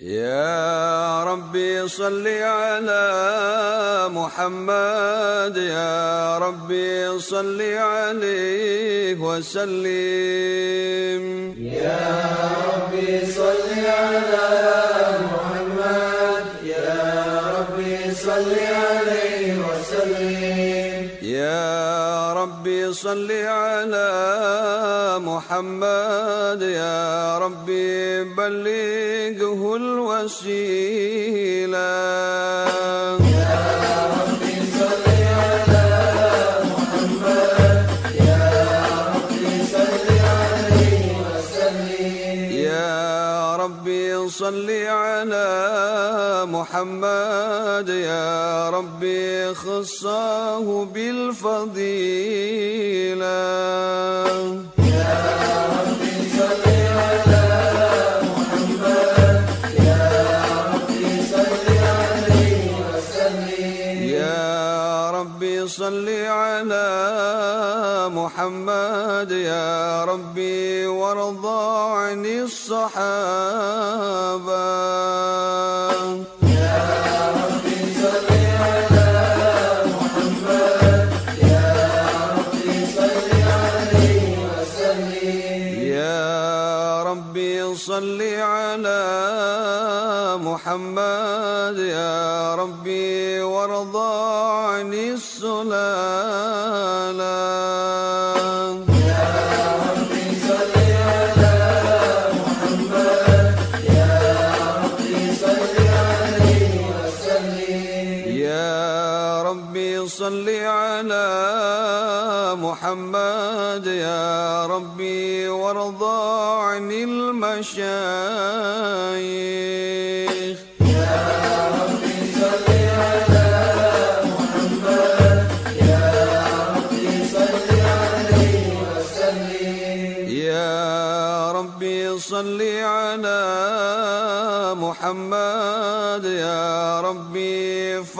يا ربي صل على محمد يا ربي صل عليه وسلم. يا ربي صل على محمد صل على محمد يا ربي بلغه الوسيلة. محمد يا ربي خصه بالفضيلة. يا ربي صل على محمد يا ربي صل عليه وسلم يا ربي صل على محمد يا ربي وارضى عن الصحابة. صل على محمد يا ربي وارضى عن المشايخ.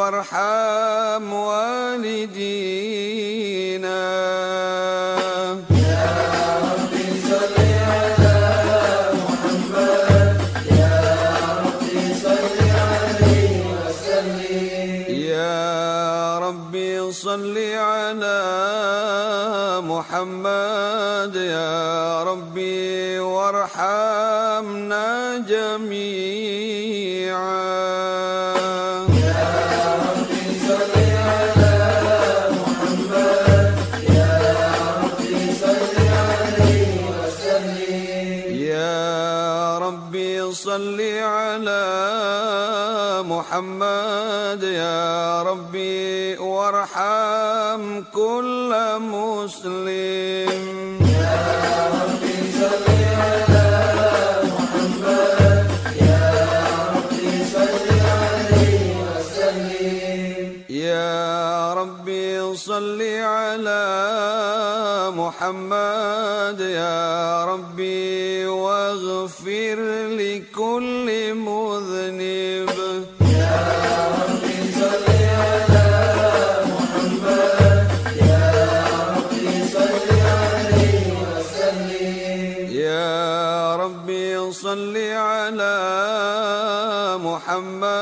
فرحام والدي.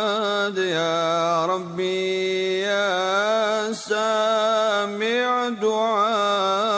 الصمد يا ربي يا سامع دعائي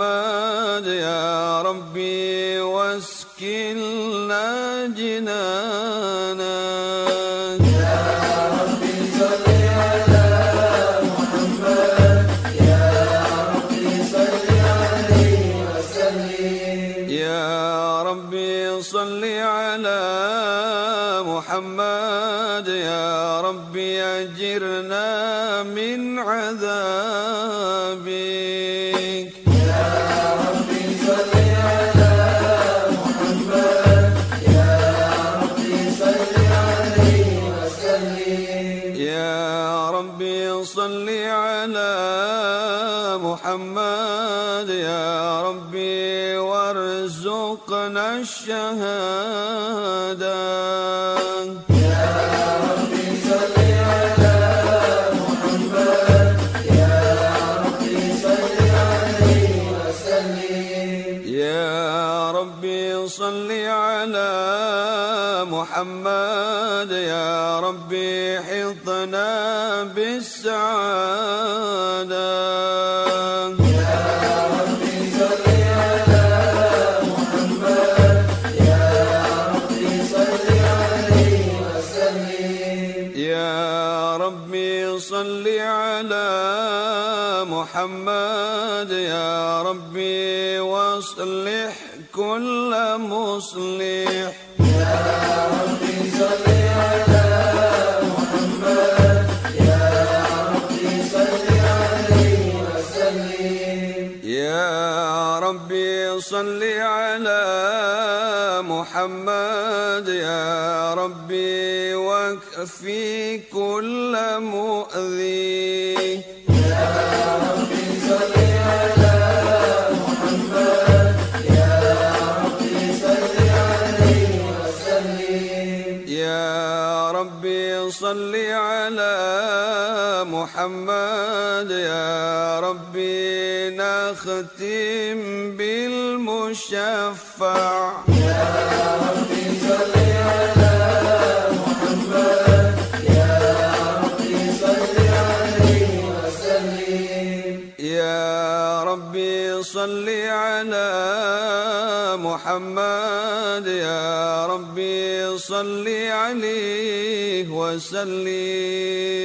محمد يا ربي واسكننا جنانك واكفي كل مؤذي. ربي صل على محمد يا ربي صل عليه وسلم يا ربي صل على محمد. يا ربي نختم بالمشفع. صل عليه وسلم.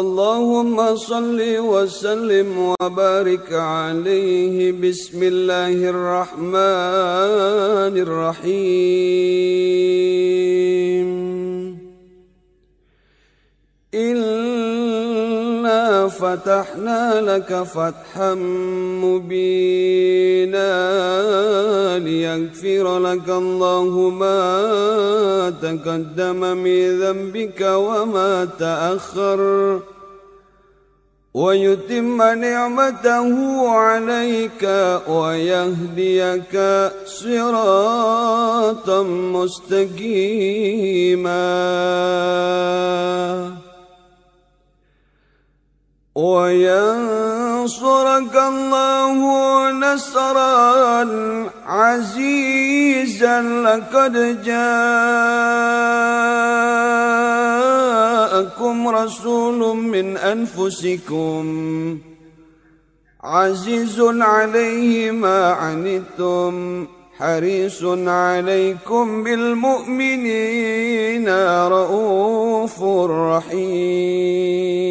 اللهم صل وسلم وبارك عليه. بسم الله الرحمن الرحيم. إنا فتحنا لك فتحا مبينا ليغفر لك الله ما تقدم من ذنبك وما تأخر. ويتم نعمته عليك ويهديك صراطا مستقيما. وينصرك الله نصرا عزيزا لقد جاءكم رسول من أنفسكم عزيز عليه ما عنتم حريص عليكم بالمؤمنين رؤوف رحيم.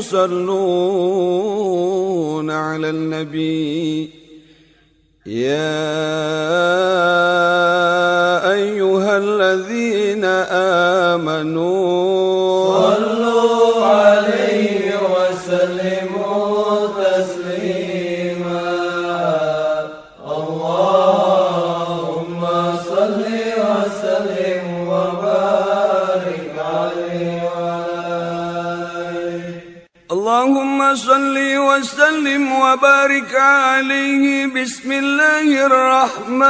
يصلون على النبي. يا أيها الذين آمنوا اللهم صل وسلم وبارك عليه بسم الله الرحمن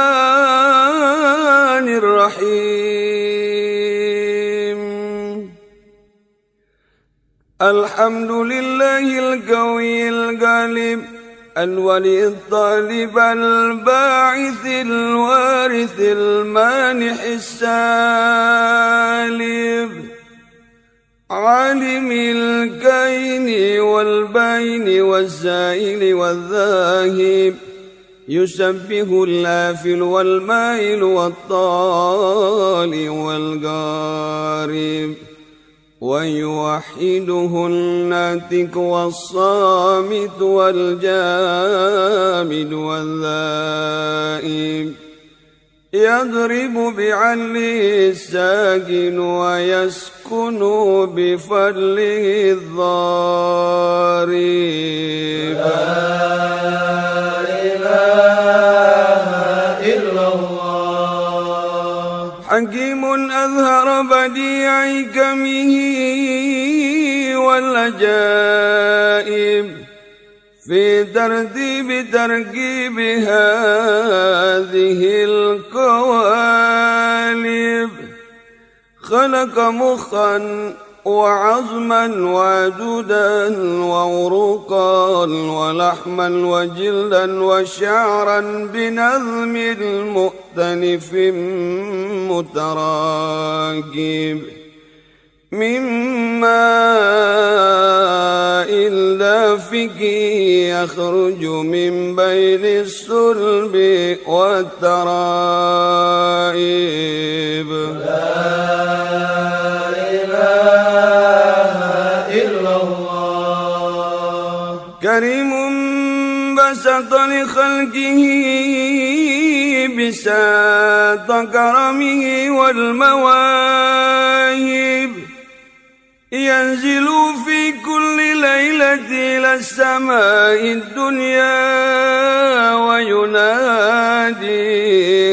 الرحيم. الحمد لله القوي الغالب الولي الطالب الباعث الوارث المانح السالب عالم الكين والبين والزائل والذاهب يسبه اللافل والمائل والطال والقارب ويوحده الناتك والصامت والجامد والذائب. يضرب بعله الساكن ويسكن بفضله الضارب. إلا الله. حكيم أظهر بديع كمه والعجائب. في ترتيب تركيب هذه القوالب خلق مخا وعظما وجدا وعروقا ولحما وجلدا وشعرا بنظم مؤتلف متراكب من ماء دافك يخرج من بين الصلب والترائب. إلا الله كريم بسط لخلقه بساط كرمه والمواهب ينزل في كل ليلة إلى السماء الدنيا وينادي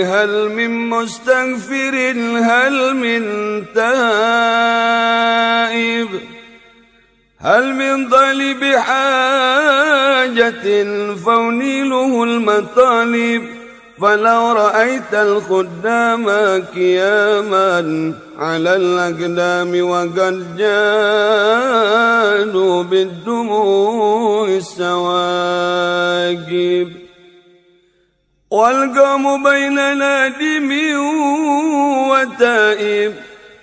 هل من مستغفر هل من تائب؟ هل من طالب حاجة فأنيله المطالب؟ فلو رأيت الخدام قياما على الأقدام وقد جادوا بالدموع السواقب والقوم بين نادم وتائب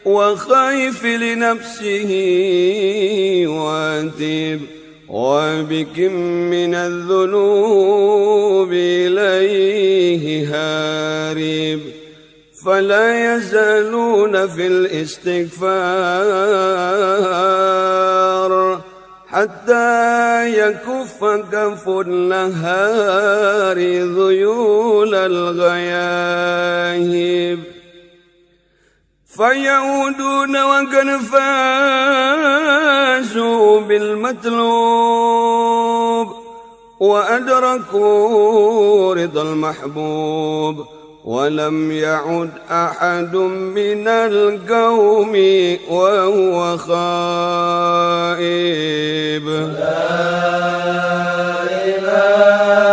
وخايف لنفسه واتب وبكم من الذنوب إليه هارب فلا يزالون في الاستغفار حتى يكف كف النهار ذيول الغياهب فيعودون وقد فازوا بالمطلوب وأدركوا رضا المحبوب ولم يعد أحد من القوم وهو خائب. لا إله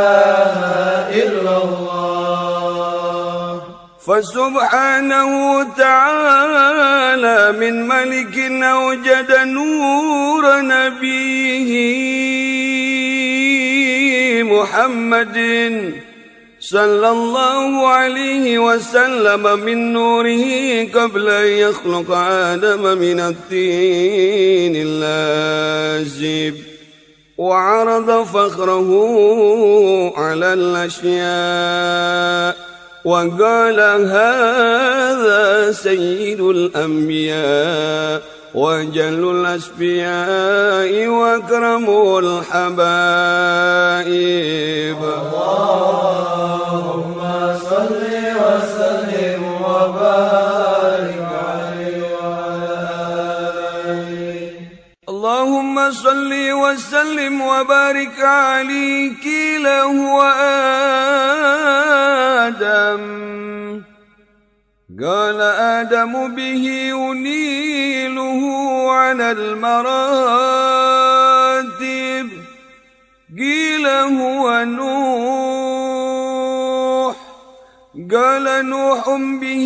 فسبحانه تعالى من ملك أوجد نور نبيه محمد صلى الله عليه وسلم من نوره قبل أن يخلق آدم من الطين اللازب وعرض فخره على الأشياء وقال هذا سيد الأنبياء وجل الأسبياء وأكرم الحبائب. اللهم صل وسلم وبارك اللهم صل وسلم وبارك عليك له آدم قال آدم به ينيله على المراتب. قيل هو نوح قال نوح به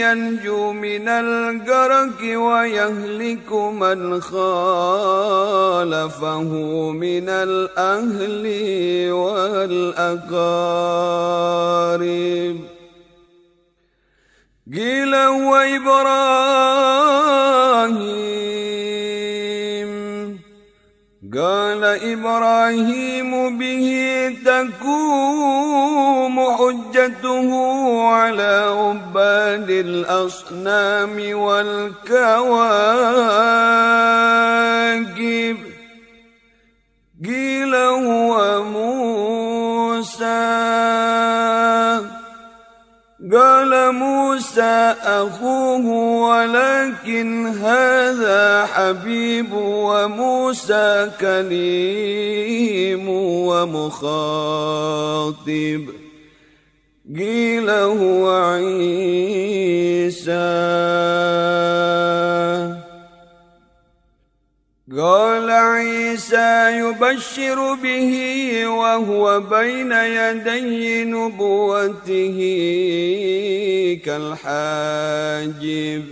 ينجو من الغرق ويهلك من خالفه من الأهل والأقارب. قيل هو إبراهيم. قال إبراهيم به تقوم حجته على عباد الأصنام والكواكب. قيل هو موسى. قال موسى أخوه ولكن هذا حبيب وموسى كليم ومخاطب. قيل هو عيسى. قال عيسى يبشر به وهو بين يدي نبوته كالحاجب.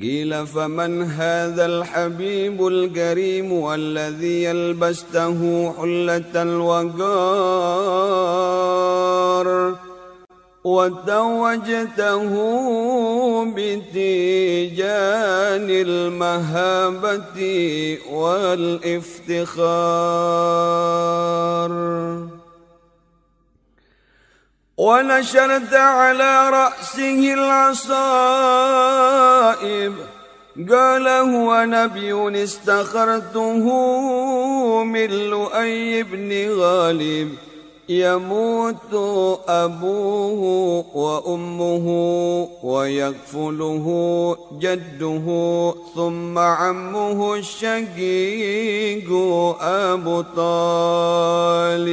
قيل فمن هذا الحبيب الكريم الذي يلبسته حلة الوقار؟ وتوجته بتيجان المهابة والافتخار. ونشرت على رأسه العصائب. قال هو نبي استخرته من لؤي بن غالب. يموت أبوه وأمه ويكفله جده ثم عمه الشقيق أبو طالب.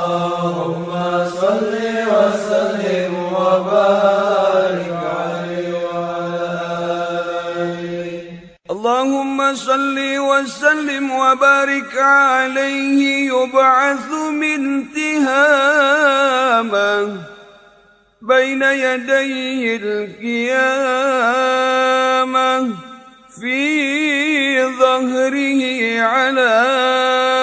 اللهم صل وسلم وبارك اللهم صل وسلم وبارك عليه يبعث من تهامه بين يدي القيامة في ظهره علامة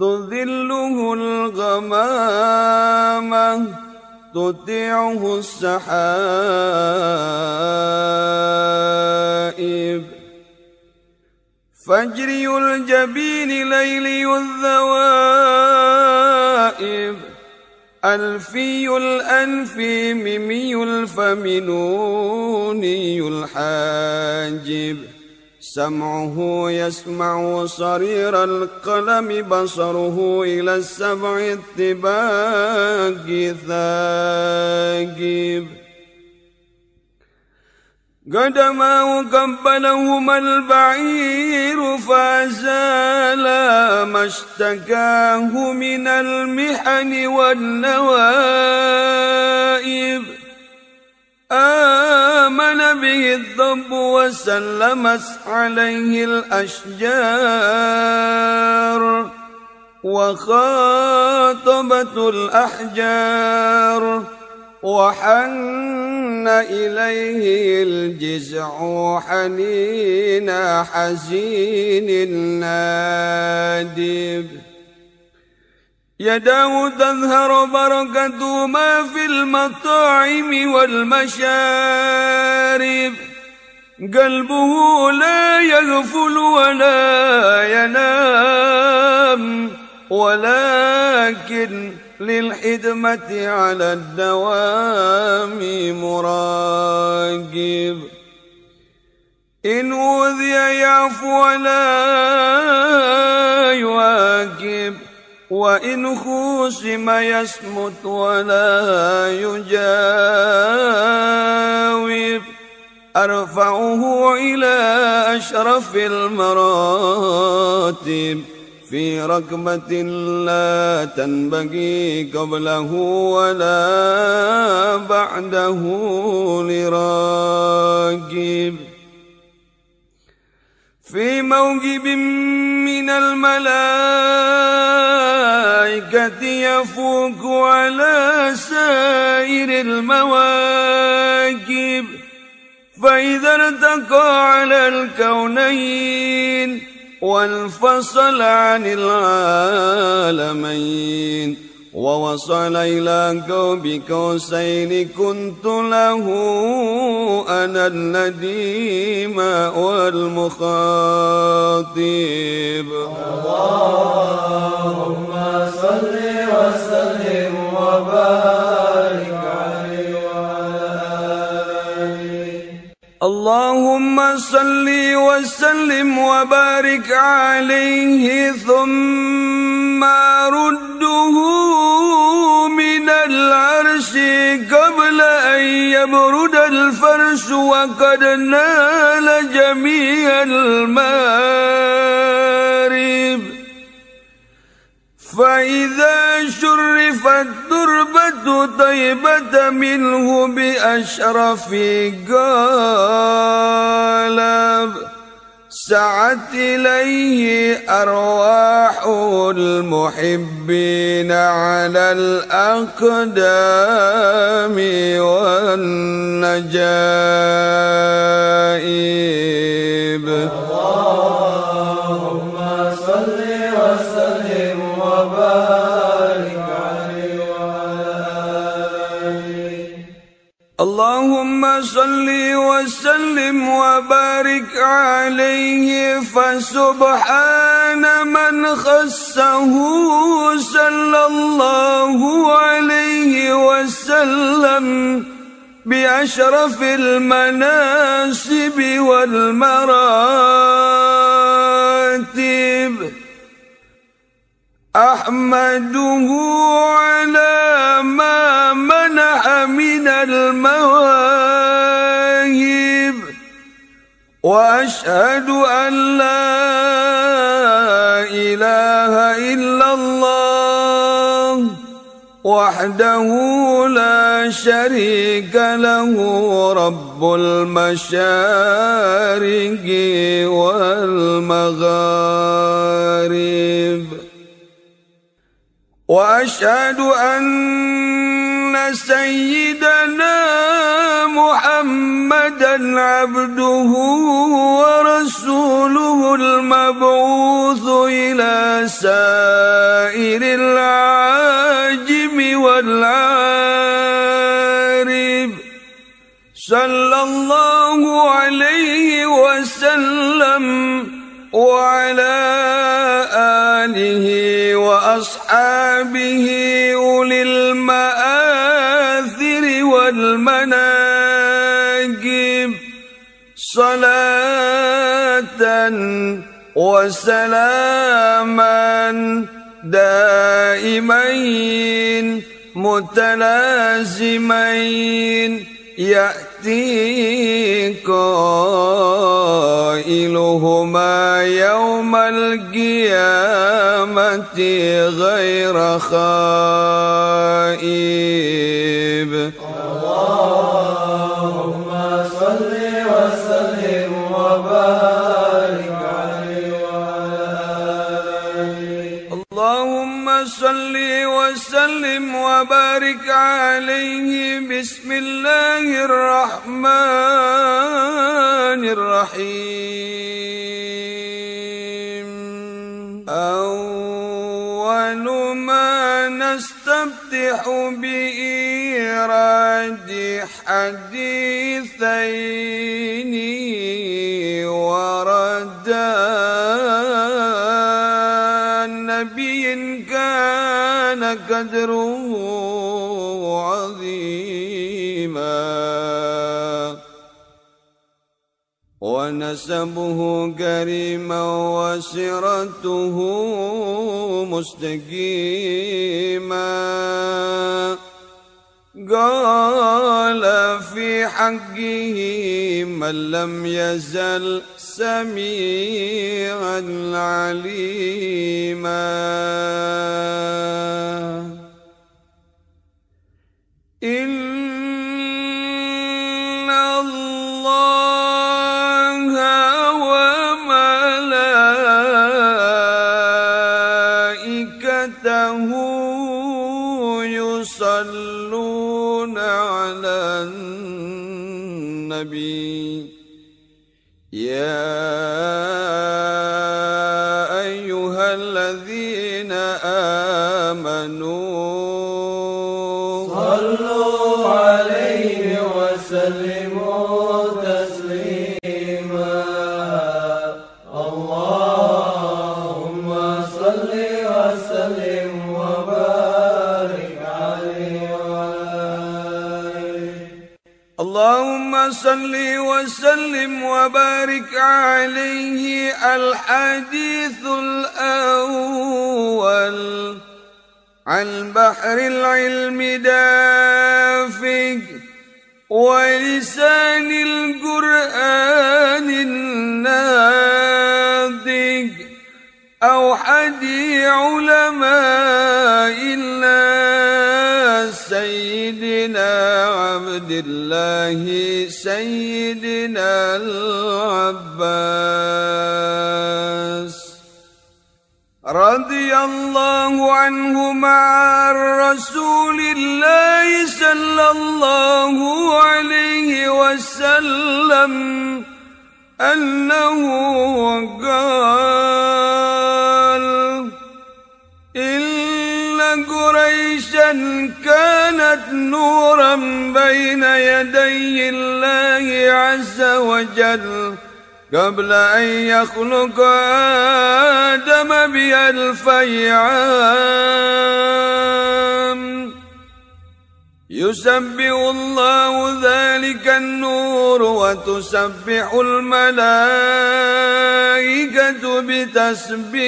تذله الغمامة. تطيعه السحائب فجري الجبين ليلي الذوائب ألفي الأنف ممي الفم نوني الحاجب سمعه يسمع صرير القلم بصره إلى السبع الطباق ثاقب. قدما قبلهما البعير فازال ما اشتكاه من المحن والنوائب. آمن به الضب وسلمت عليه الأشجار وخاطبت الأحجار وحن إليه الجزع حنين حزين نادب يداه تظهر بركة ما في المطاعم والمشارب. قلبه لا يغفل ولا ينام ولكن للحدمة على الدوام مراقب. إن أوذي يعفو ولا يواكب. وإن خوسم يصمت ولا يجاوب أرفعه إلى أشرف المراتب في ركبة لا تنبغي قبله ولا بعده لراكب في موجب من الملائكة يفوق على سائر المواكب فإذا ارتقى على الكونين وانفصل عن العالمين. ووصل إلى قوم قوسين كنت له أنا النديم والمخاطب. اللهم صل وسلم وبارك اللهم صل وسلم وبارك عليه ثم رده من العرش قبل أن يبرد الفرش وقد نال جميع المآرب. فإذا شرفت تربة طيبة منه بأشرف قالب سعت إليه أرواح المحبين على الأقدام والنجائب. اللهم عليه وعلى آله اللهم صل وسلم وبارك عليه فسبحان من خصه صلى الله عليه وسلم بأشرف المناسب والمراتب. أحمده على ما منح من المواهب وأشهد أن لا إله إلا الله وحده لا شريك له رب المشارق والمغارب. وأشهد أن سيدنا محمدا عبده ورسوله المبعوث إلى سائر العاجم والعارب. صلى الله عليه وسلم وعلى آله وأصحابه أولي المآثر والمناقب صلاة وسلاما دائمين متلازمين يأتي قائلهما يوم القيامة غير خائب. اللهم صل وسلم وبارك عليه بسم الله الرحمن الرحيم. أول ما نستفتح بإيراد حديثين قدره عظيما. ونسبه كريما وسرته مستقيما. قال في حقه من لم يزل سميعا عليما. إن النبي. صل وسلم وبارك عليه الحديث الأول. عن بحر العلم دافق ولسان القرآن الناطق. أوحدي علماء عبد الله سيدنا العباس. رضي الله عنه مع رسول الله صلى الله عليه وسلم أنه قال قريشا كانت نورا بين يدي الله عز وجل قبل أن يخلق آدم بألف عام. يسبح الله ذلك النور وتسبح الملائكة بتسبيحه.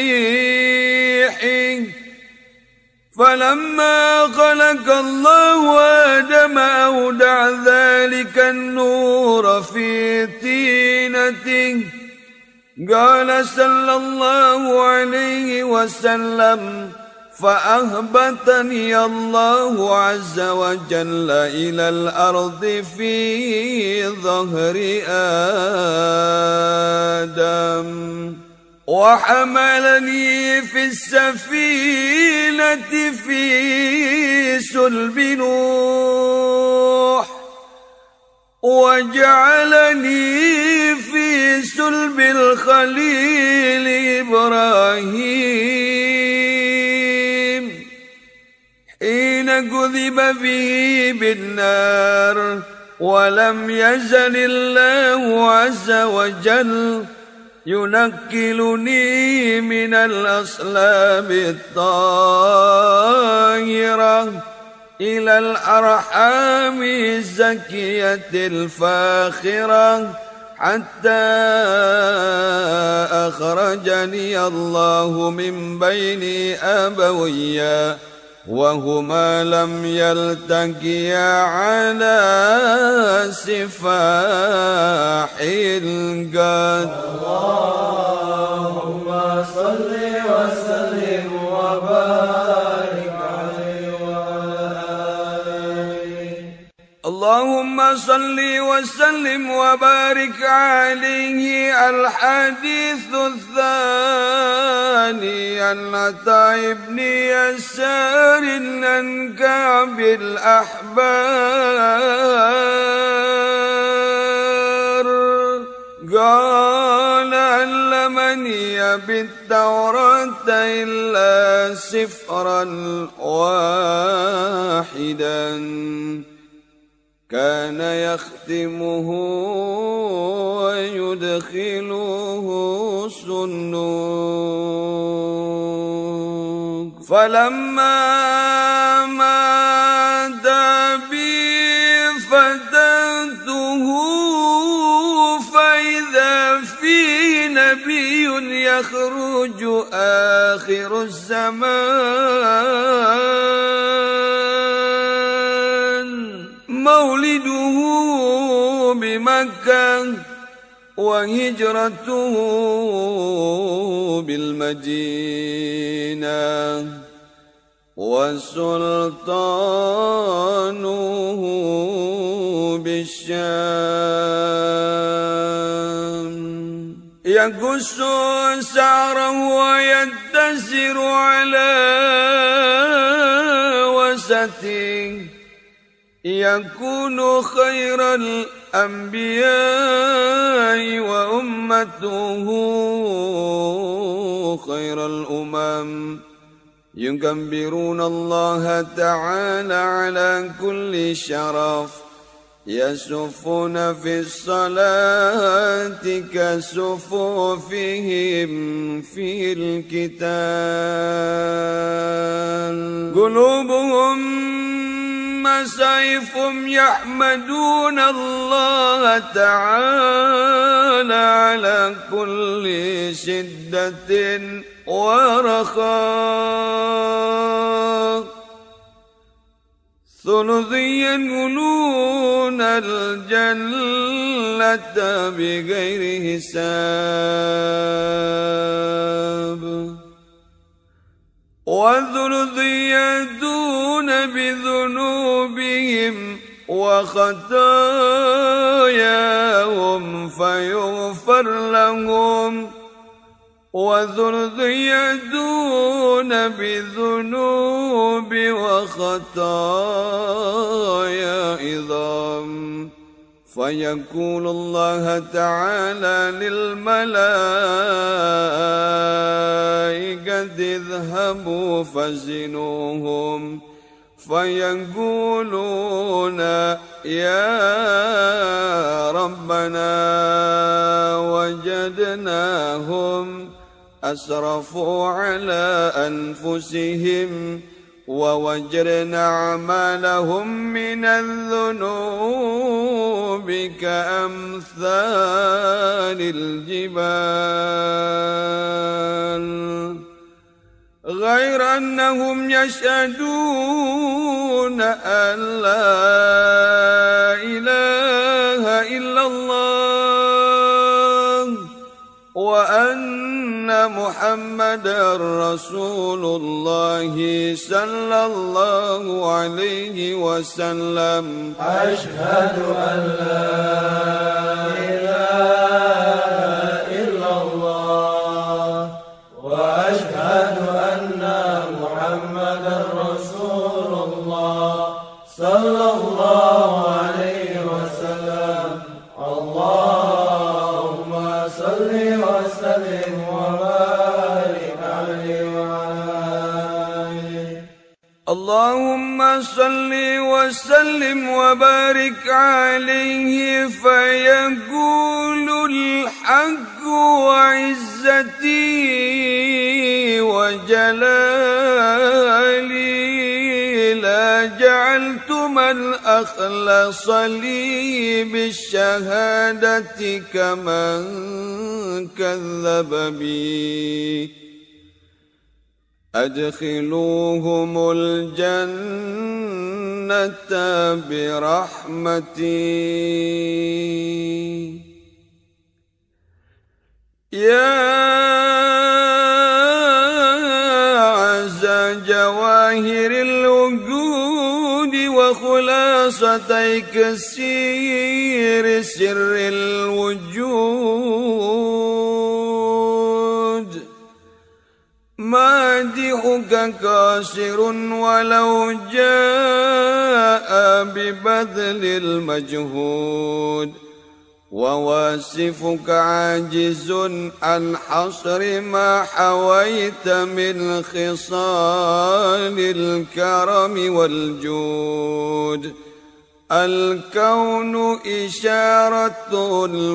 فلما خلق الله آدم أودع ذلك النور في طينته. قال صلى الله عليه وسلم فأهبطني الله عز وجل إلى الأرض في ظهر آدم. وحملني في السفينة في سلب نوح وجعلني في سلب الخليل إبراهيم. حين كذب به بالنار ولم يزل الله عز وجل ينكلني من الأصلاب الطاهرة إلى الأرحام الزكية الفاخرة حتى أخرجني الله من بين أبويّ وهما لم يلتقيا على سفاح القد اللهم صل اللهم صل وسلم وبارك عليه الحديث الثاني عن عطاء بن يسار عن كعب الأحبار قال علمني بالتوراة إلا سفرا واحدا. كان يختمه ويدخله سنوك فلما مات بي فتنته فإذا في نبي يخرج آخر الزمان. بمكة وهجرته بالمدينة وسلطانه بالشام. يقص سعره ويتسر على وسته يكون خير الأنبياء وأمته خير الأمم. يكبرون الله تعالى على كل شرف. يسفون في الصلاة كسفوفهم في الكتاب قلوبهم مسايف يحمدون الله تعالى على كل شدة ورخاء. ثلثي ينولون الجنة بغير حساب. والثلث يدون بذنوبهم وخطاياهم فيغفر لهم. وثلث يدون بذنوب وخطايا عظام. فيقول الله تعالى للملائكة اذهبوا فزنوهم. فيقولون يا ربنا وجدناهم أسرفوا على أنفسهم ووجرنا أعمالهم من الذنوب كأمثال الجبال. غير أنهم يشهدون أن لا إله إلا الله وأن محمد رسول الله صلى الله عليه وسلم. أشهد أن لا إله إلا الله. وأشهد أن اللهم صل وسلم وبارك عليه فيقول الحق وعزتي وجلالي. لا جعلت من أخلص لي بالشهادة كمن كذب بي. أدخلوهم الجنة برحمتي. يا عز جواهر الوجود وخلاصة كسير سر الوجود. مادحك كاسر ولو جاء ببذل المجهود وواسفك عاجز عن حصر ما حويت من خصال الكرم والجود الكون إشارة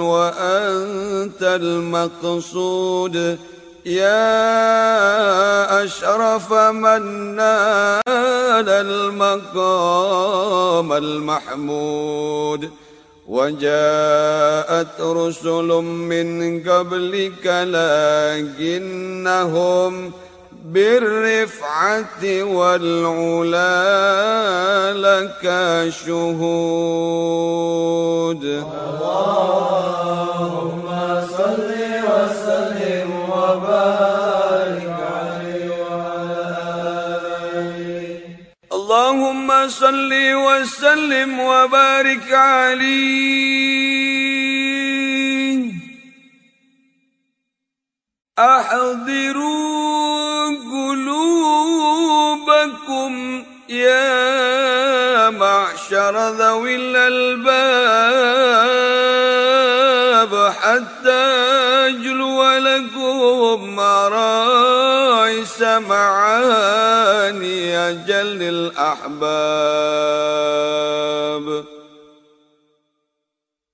وأنت المقصود يا أشرف من نال المقام المحمود وجاءت رسل من قبلك لكنهم بالرفعة والعلا لك شهود. اللهم صل وبارك عليه وعلى آله. اللهم صل وسلم وبارك عليه. أحضروا قلوبكم يا معشر ذوي الألباب حتى لكم مرايس معاني أجل الأحباب.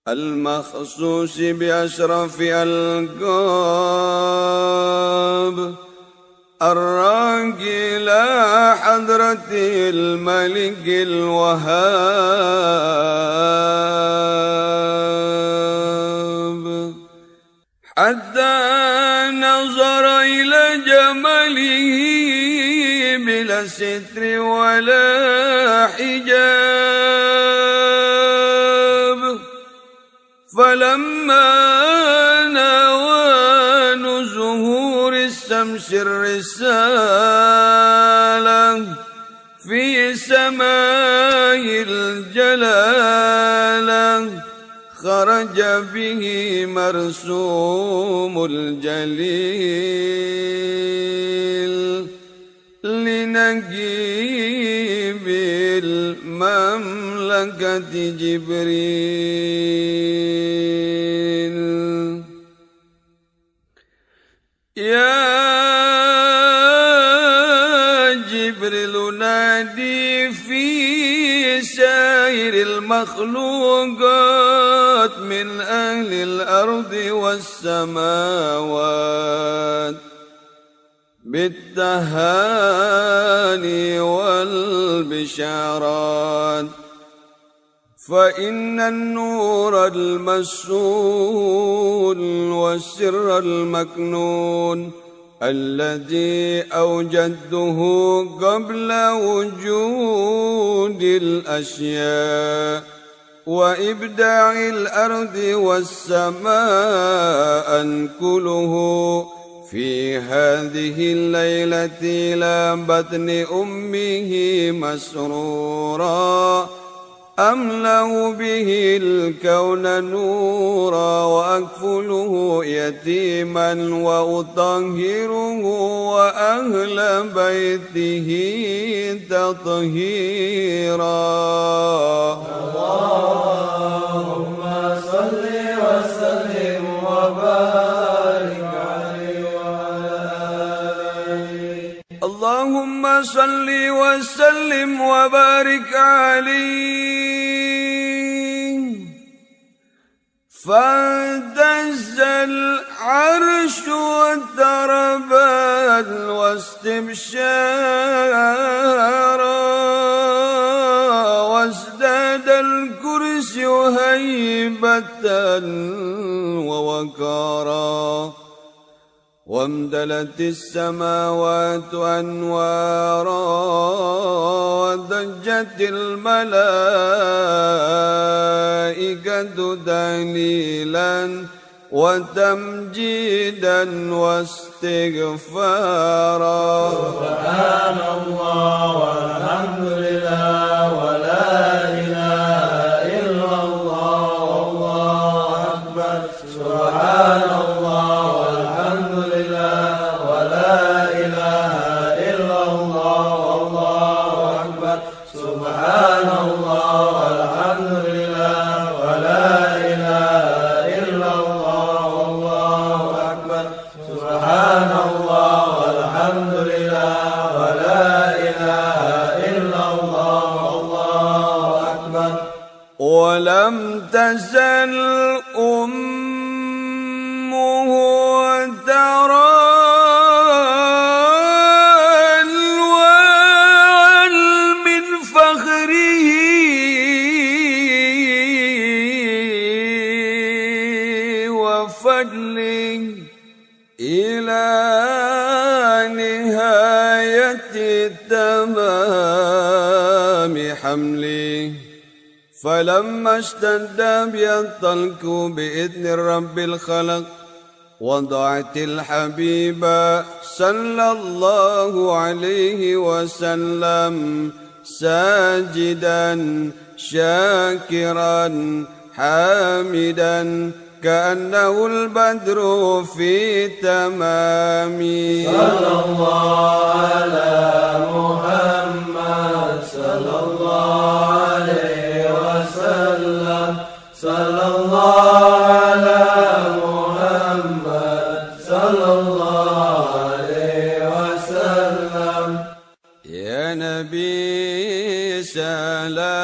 المخصوص بأشرف ألقاب. الراقي إلى حضرة الملك الوهاب. حتى ستر ولا حجاب. فلما نوان ظهور الشمس الرسالة في سماء الجلالة خرج به مرسوم الجليل. المملكة جبريل. يا جبريل نادي في سائر المخلوقات من أهل الأرض والسماوات. بالتهاني والبشارات. فإن النور المسؤول والسر المكنون الذي أوجدته قبل وجود الأشياء وإبداع الأرض والسماء أنكله في هذه الليلة إلى بطن أمه مسرورا أملأ به الكون نورا وأكفله يتيما وأطهره وأهل بيته تطهيرا وامتلت السماوات أنوارا وضجت الملائكة تهليلا وتمجيدا واستغفارا. سبحان الله والحمد لله. نهاية تمام حمله فلما اشتد بي الطلق بإذن رب الخلق وضعت الحبيب صلى الله عليه وسلم ساجدا شاكرا حامدا كأنه البدر في تمام صلى الله على محمد صلى الله عليه وسلم. صلى الله على محمد صلى الله عليه وسلم. يا نبي سلام.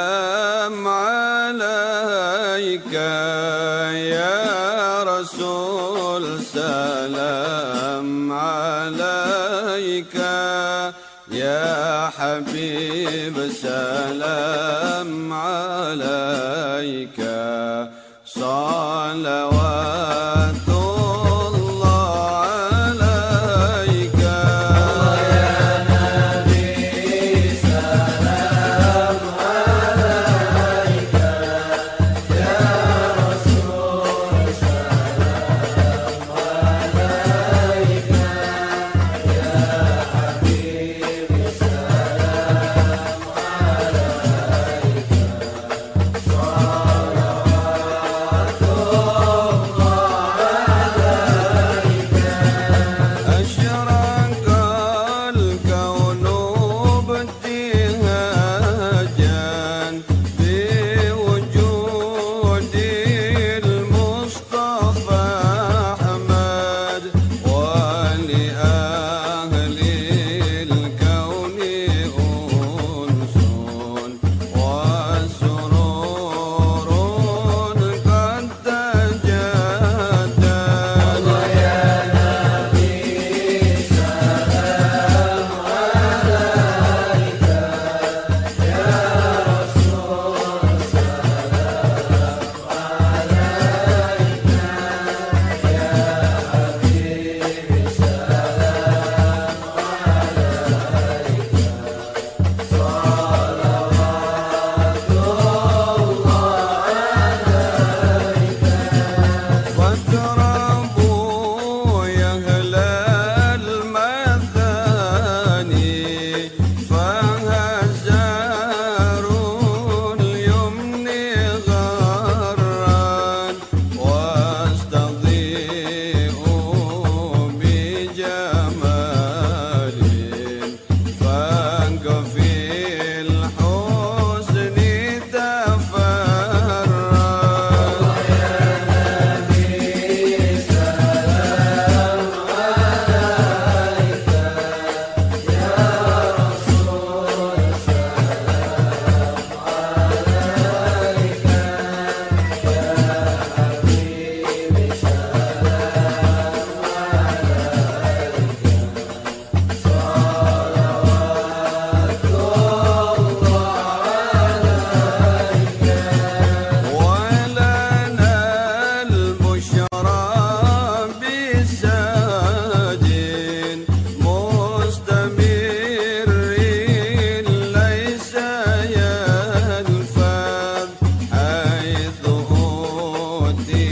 day.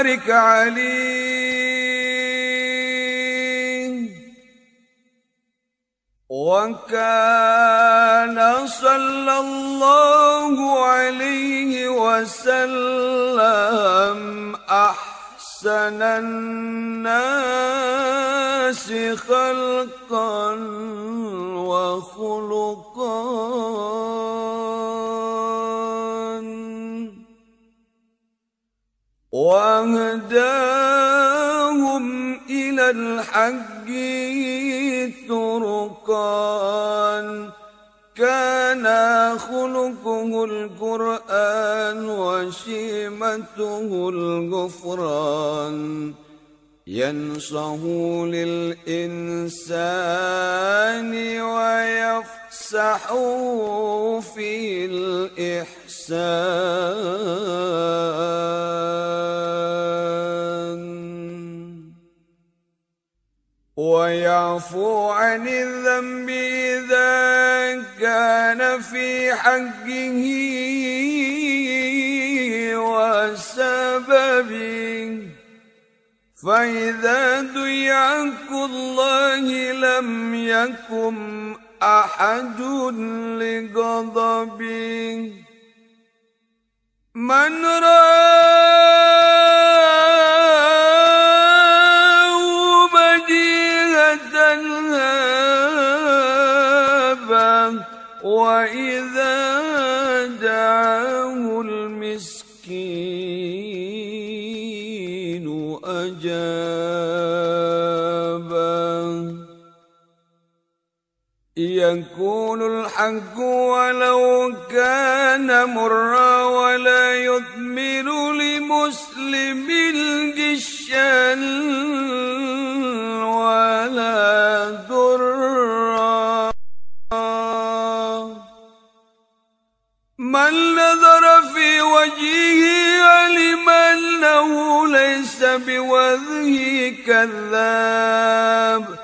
وبارك عليه. وكان صلى الله عليه وسلم أحسن الناس خلقا وخلقا. وهداهم إلى الحق طرقان كان خلقه القرآن وشيمته الغفران ينصه للإنسان ويفسح في الإحسان. ويعفو عن الذنب إذا كان في حقه وسببه. فإذا دعي الله لم يكن أحد لغضبه. من رآه بديهة هابا وإذا يكون الحق ولو كان مرا ولا يثمر لمسلم جشا ولا ضرا من نظر في وجهه علم انه ليس بوجهه كذاب.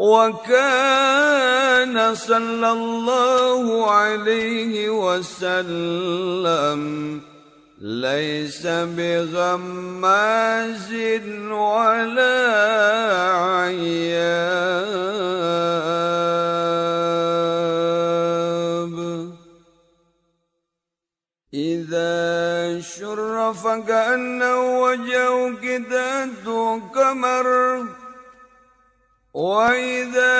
وكان صلى الله عليه وسلم ليس بغماز ولا عياب. إذا شرف كأنه وجهه كداد قمر وإذا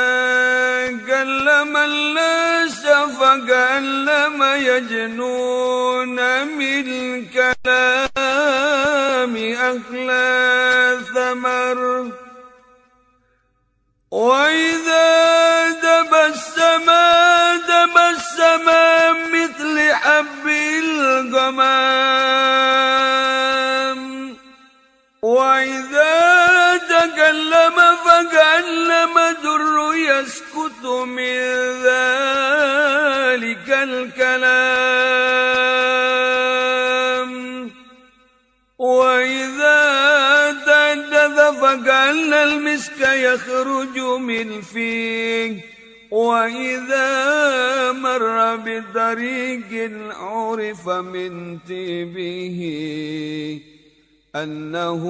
كلم الناس فكلم يجنون من كلام أخلى ثمر وإذا تبسم تبسم مثل حب الغمام فكأنما در يسكت من ذلك الكلام. وإذا تحدث فكأن المسك يخرج من فيه. وإذا مر بطريق عرف من تيبه أنه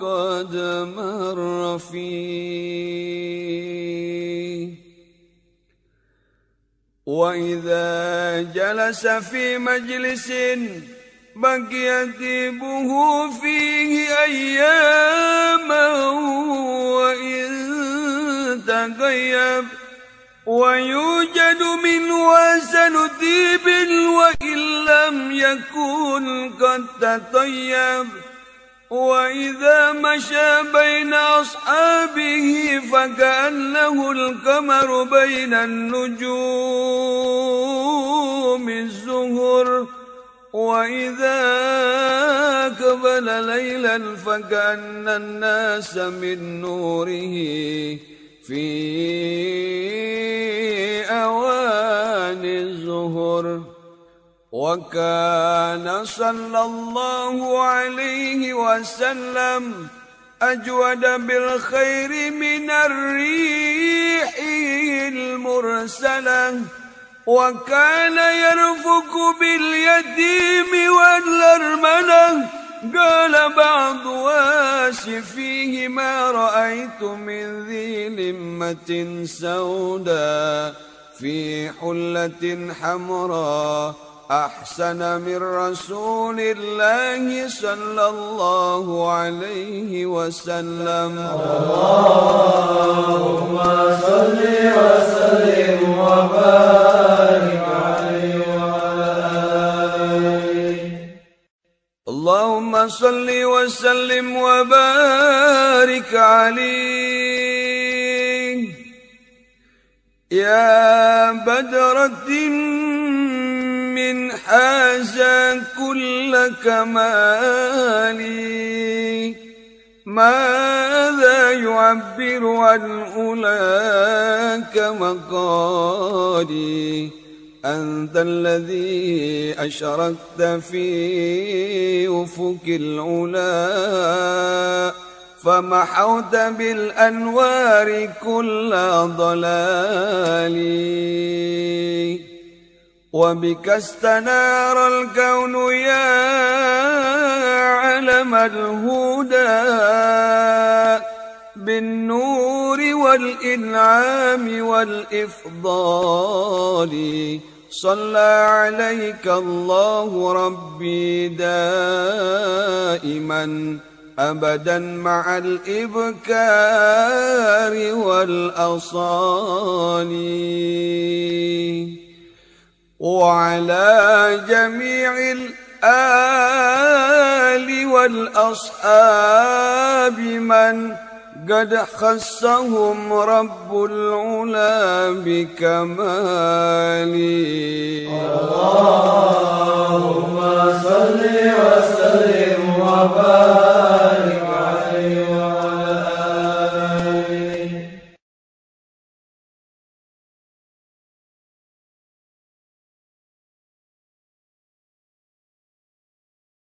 قد مر فيه وإذا جلس في مجلس بقي طيبه فيه أياما وإن تغيب ويوجد من وزن طيب وإن لم يكن قد تطيب. وإذا مشى بين أصحابه فكأنه القمر بين النجوم الزهر. وإذا قبل ليلا فكأن الناس من نوره في أوان الزهر. وكان صلى الله عليه وسلم أجود بالخير من الريح المرسلة وكان يرفق باليتيم والأرملة. قال بعض واسفيه ما رأيت من ذي لمة سودا في حلة حمراء. أحسن من رسول الله صلى الله عليه وسلم. اللهم صل وسلم وبارك عليه وعلى آله اللهم صل وسلم وبارك عليه. يا بدرة من حاز كل كمالي ماذا يعبر عن أولاك مقالي أنت الذي أشركت في أفق العلا فمحوت بالأنوار كل ضلال. وبك استنار الكون يا علم الهدى بالنور والإنعام والإفضال. صلى عليك الله ربي دائما أبدا مع الإبكار والأصال. وعلى جميع الآل والأصحاب من قد خصهم رب العلا بكمالي اللهم صل وسلم وبارك